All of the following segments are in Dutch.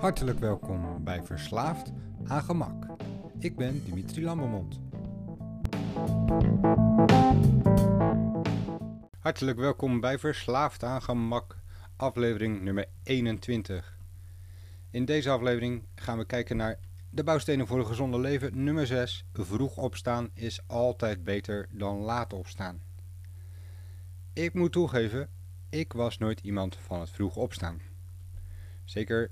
Hartelijk welkom bij Verslaafd aan Gemak. Ik ben Dimitri Lambermond. Hartelijk welkom bij Verslaafd aan Gemak, aflevering nummer 21. In deze aflevering gaan we kijken naar de bouwstenen voor een gezonde leven. Nummer 6. Vroeg opstaan is altijd beter dan laat opstaan. Ik moet toegeven, ik was nooit iemand van het vroeg opstaan. Zeker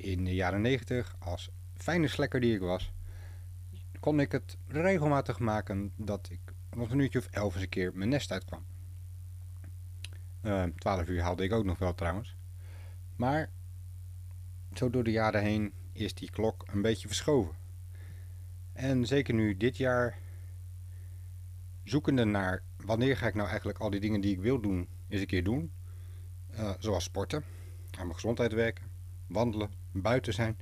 in de jaren 90, als fijne slekker die ik was, kon ik het regelmatig maken dat ik rond een uurtje of elf eens een keer mijn nest uitkwam. Uh, 12 uur haalde ik ook nog wel trouwens. Maar zo door de jaren heen is die klok een beetje verschoven. En zeker nu dit jaar, zoekende naar wanneer ga ik nou eigenlijk al die dingen die ik wil doen, eens een keer doen. Uh, zoals sporten, aan mijn gezondheid werken, wandelen, buiten zijn,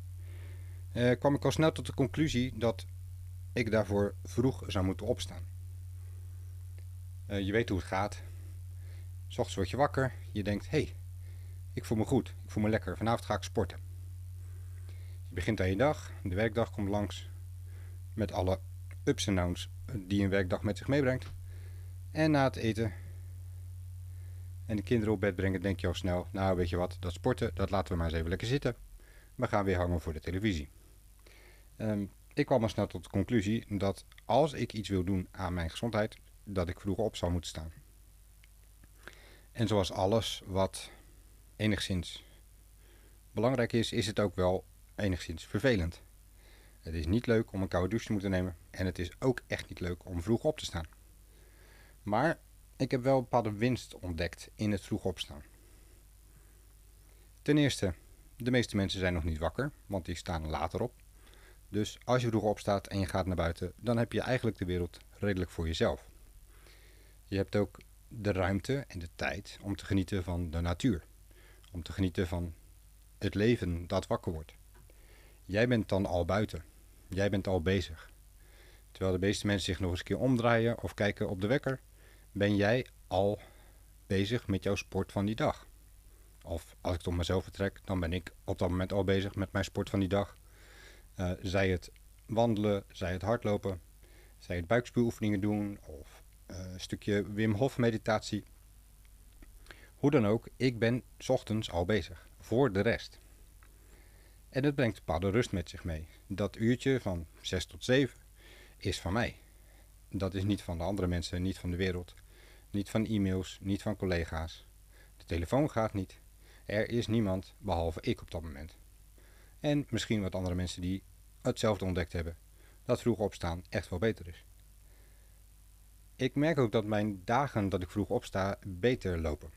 uh, kwam ik al snel tot de conclusie dat ik daarvoor vroeg zou moeten opstaan. Uh, je weet hoe het gaat. S ochtends word je wakker, je denkt, hé, hey, ik voel me goed, ik voel me lekker, vanavond ga ik sporten. Je begint aan je dag, de werkdag komt langs, met alle ups en downs die een werkdag met zich meebrengt. En na het eten en de kinderen op bed brengen, denk je al snel, nou weet je wat, dat sporten, dat laten we maar eens even lekker zitten. We gaan weer hangen voor de televisie. Um, ik kwam al snel tot de conclusie dat als ik iets wil doen aan mijn gezondheid, dat ik vroeger op zou moeten staan. En zoals alles wat enigszins belangrijk is, is het ook wel enigszins vervelend. Het is niet leuk om een koude douche te moeten nemen en het is ook echt niet leuk om vroeg op te staan. Maar ik heb wel een bepaalde winst ontdekt in het vroeg opstaan. Ten eerste, de meeste mensen zijn nog niet wakker, want die staan later op. Dus als je vroeg opstaat en je gaat naar buiten, dan heb je eigenlijk de wereld redelijk voor jezelf. Je hebt ook de ruimte en de tijd om te genieten van de natuur. Om te genieten van het leven dat wakker wordt. Jij bent dan al buiten. Jij bent al bezig. Terwijl de meeste mensen zich nog eens een keer omdraaien of kijken op de wekker, ben jij al bezig met jouw sport van die dag. Of als ik het op mezelf vertrek, dan ben ik op dat moment al bezig met mijn sport van die dag. Uh, zij het wandelen, zij het hardlopen, zij het buikspuuoefeningen doen of uh, een stukje Wim Hof meditatie. Hoe dan ook, ik ben ochtends al bezig, voor de rest. En het brengt bepaalde rust met zich mee. Dat uurtje van 6 tot 7 is van mij. Dat is niet van de andere mensen, niet van de wereld. Niet van e-mails, niet van collega's. De telefoon gaat niet. Er is niemand behalve ik op dat moment. En misschien wat andere mensen die hetzelfde ontdekt hebben. Dat vroeg opstaan echt wel beter is. Ik merk ook dat mijn dagen dat ik vroeg opsta beter lopen.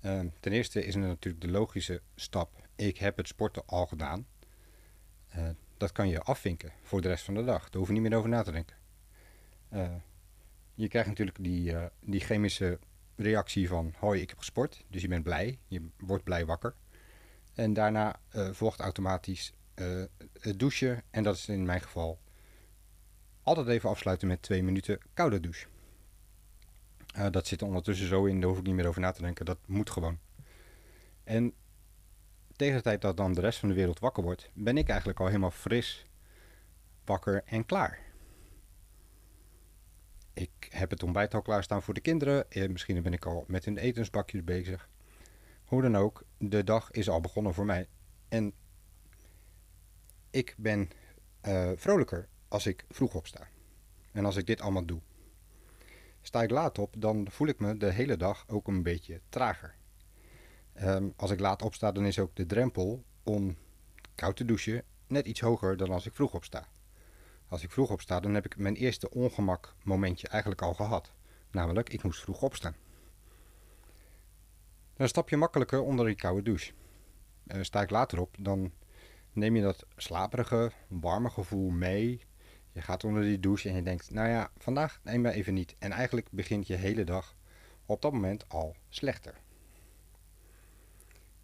Uh, ten eerste is er natuurlijk de logische stap. Ik heb het sporten al gedaan. Uh, dat kan je afvinken voor de rest van de dag. Daar hoef je niet meer over na te denken. Uh, je krijgt natuurlijk die, die chemische reactie van hoi, ik heb gesport. Dus je bent blij, je wordt blij wakker. En daarna uh, volgt automatisch het douchen. En dat is in mijn geval altijd even afsluiten met twee minuten koude douche. Dat zit ondertussen zo in, daar hoef ik niet meer over na te denken. Dat moet gewoon. En tegen de tijd dat dan de rest van de wereld wakker wordt, ben ik eigenlijk al helemaal fris, wakker en klaar. Ik heb het ontbijt al klaarstaan voor de kinderen. Eh, misschien ben ik al met hun etensbakje bezig. Hoe dan ook, de dag is al begonnen voor mij. En ik ben uh, vrolijker als ik vroeg opsta. En als ik dit allemaal doe. Sta ik laat op, dan voel ik me de hele dag ook een beetje trager. Um, als ik laat opsta, dan is ook de drempel om koud te douchen net iets hoger dan als ik vroeg opsta. Als ik vroeg opsta, dan heb ik mijn eerste ongemak momentje eigenlijk al gehad. Namelijk, ik moest vroeg opstaan. Dan stap je makkelijker onder die koude douche. Sta ik later op, dan neem je dat slaperige, warme gevoel mee. Je gaat onder die douche en je denkt, nou ja, vandaag neem me even niet. En eigenlijk begint je hele dag op dat moment al slechter.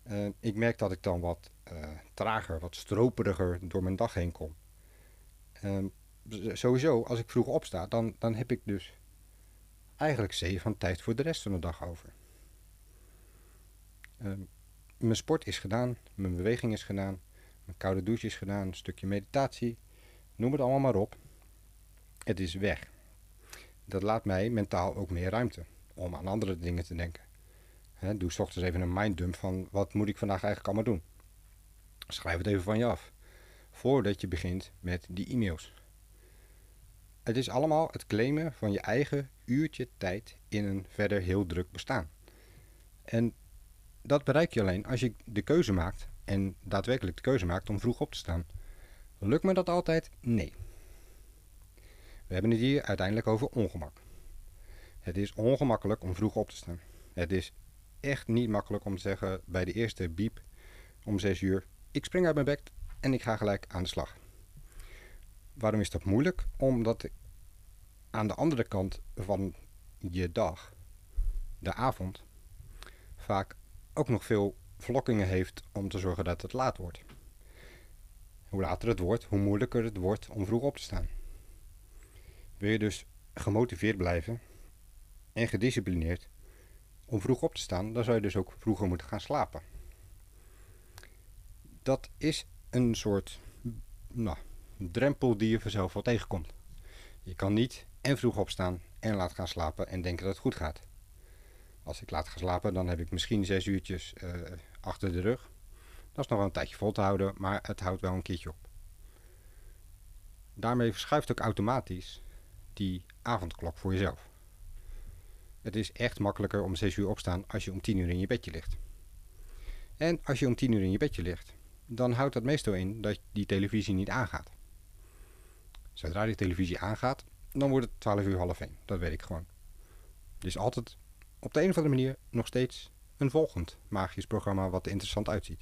Uh, ik merk dat ik dan wat uh, trager, wat stroperiger door mijn dag heen kom. Uh, sowieso, als ik vroeg opsta, dan, dan heb ik dus eigenlijk zee van tijd voor de rest van de dag over. mijn sport is gedaan, mijn beweging is gedaan, mijn koude douche is gedaan, een stukje meditatie, noem het allemaal maar op. Het is weg. Dat laat mij mentaal ook meer ruimte om aan andere dingen te denken. Doe s ochtends even een minddump van wat moet ik vandaag eigenlijk allemaal doen. Schrijf het even van je af. Voordat je begint met die e-mails. Het is allemaal het claimen van je eigen uurtje tijd in een verder heel druk bestaan. En dat bereik je alleen als je de keuze maakt en daadwerkelijk de keuze maakt om vroeg op te staan. Lukt me dat altijd? Nee. We hebben het hier uiteindelijk over ongemak. Het is ongemakkelijk om vroeg op te staan. Het is echt niet makkelijk om te zeggen bij de eerste biep om 6 uur: ik spring uit mijn bed en ik ga gelijk aan de slag. Waarom is dat moeilijk? Omdat aan de andere kant van je dag, de avond, vaak ook nog veel vlokkingen heeft om te zorgen dat het laat wordt. Hoe later het wordt, hoe moeilijker het wordt om vroeg op te staan. Wil je dus gemotiveerd blijven en gedisciplineerd om vroeg op te staan, dan zou je dus ook vroeger moeten gaan slapen. Dat is een soort nou, drempel die je vanzelf wel tegenkomt. Je kan niet en vroeg opstaan en laat gaan slapen en denken dat het goed gaat. Als ik laat gaan slapen, dan heb ik misschien zes uurtjes uh, achter de rug. Dat is nog wel een tijdje vol te houden, maar het houdt wel een keertje op. Daarmee verschuift ook automatisch die avondklok voor jezelf. Het is echt makkelijker om 6 uur opstaan als je om 10 uur in je bedje ligt. En als je om 10 uur in je bedje ligt, dan houdt dat meestal in dat die televisie niet aangaat. Zodra die televisie aangaat, dan wordt het 12 uur half 1. Dat weet ik gewoon. Dus altijd op de een of andere manier nog steeds een volgend magisch programma wat er interessant uitziet.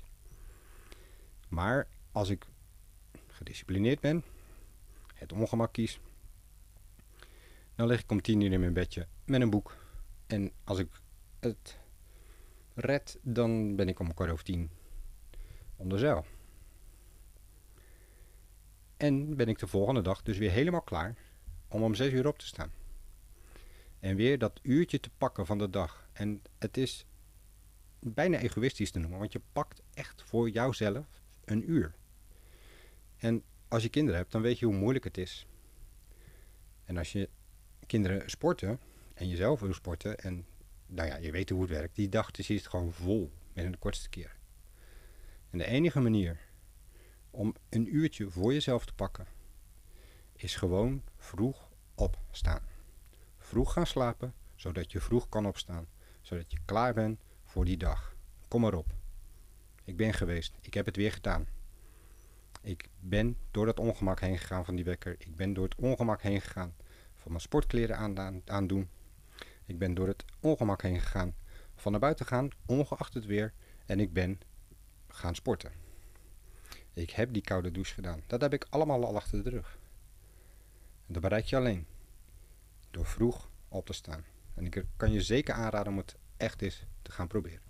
Maar als ik gedisciplineerd ben, het ongemak kies, dan lig ik om 10 uur in mijn bedje met een boek en als ik het red, dan ben ik om kwart over tien onder zeil. En ben ik de volgende dag dus weer helemaal klaar om om zes uur op te staan. En weer dat uurtje te pakken van de dag. En het is bijna egoïstisch te noemen, want je pakt echt voor jouzelf een uur. En als je kinderen hebt, dan weet je hoe moeilijk het is. En als je kinderen sporten, en jezelf wil sporten en nou ja, je weet hoe het werkt, die dag is gewoon vol binnen de kortste keer. En de enige manier om een uurtje voor jezelf te pakken, is gewoon vroeg opstaan. Vroeg gaan slapen, zodat je vroeg kan opstaan, zodat je klaar bent voor die dag. Kom maar op. Ik ben geweest, ik heb het weer gedaan. Ik ben door dat ongemak heen gegaan van die wekker. Ik ben door het ongemak heen gegaan van mijn sportkleren aandoen. Ik ben door het ongemak heen gegaan. Van naar buiten gaan, ongeacht het weer. En ik ben gaan sporten. Ik heb die koude douche gedaan. Dat heb ik allemaal al achter de rug. En dat bereik je alleen. Door vroeg op te staan. En ik kan je zeker aanraden om het echt eens te gaan proberen.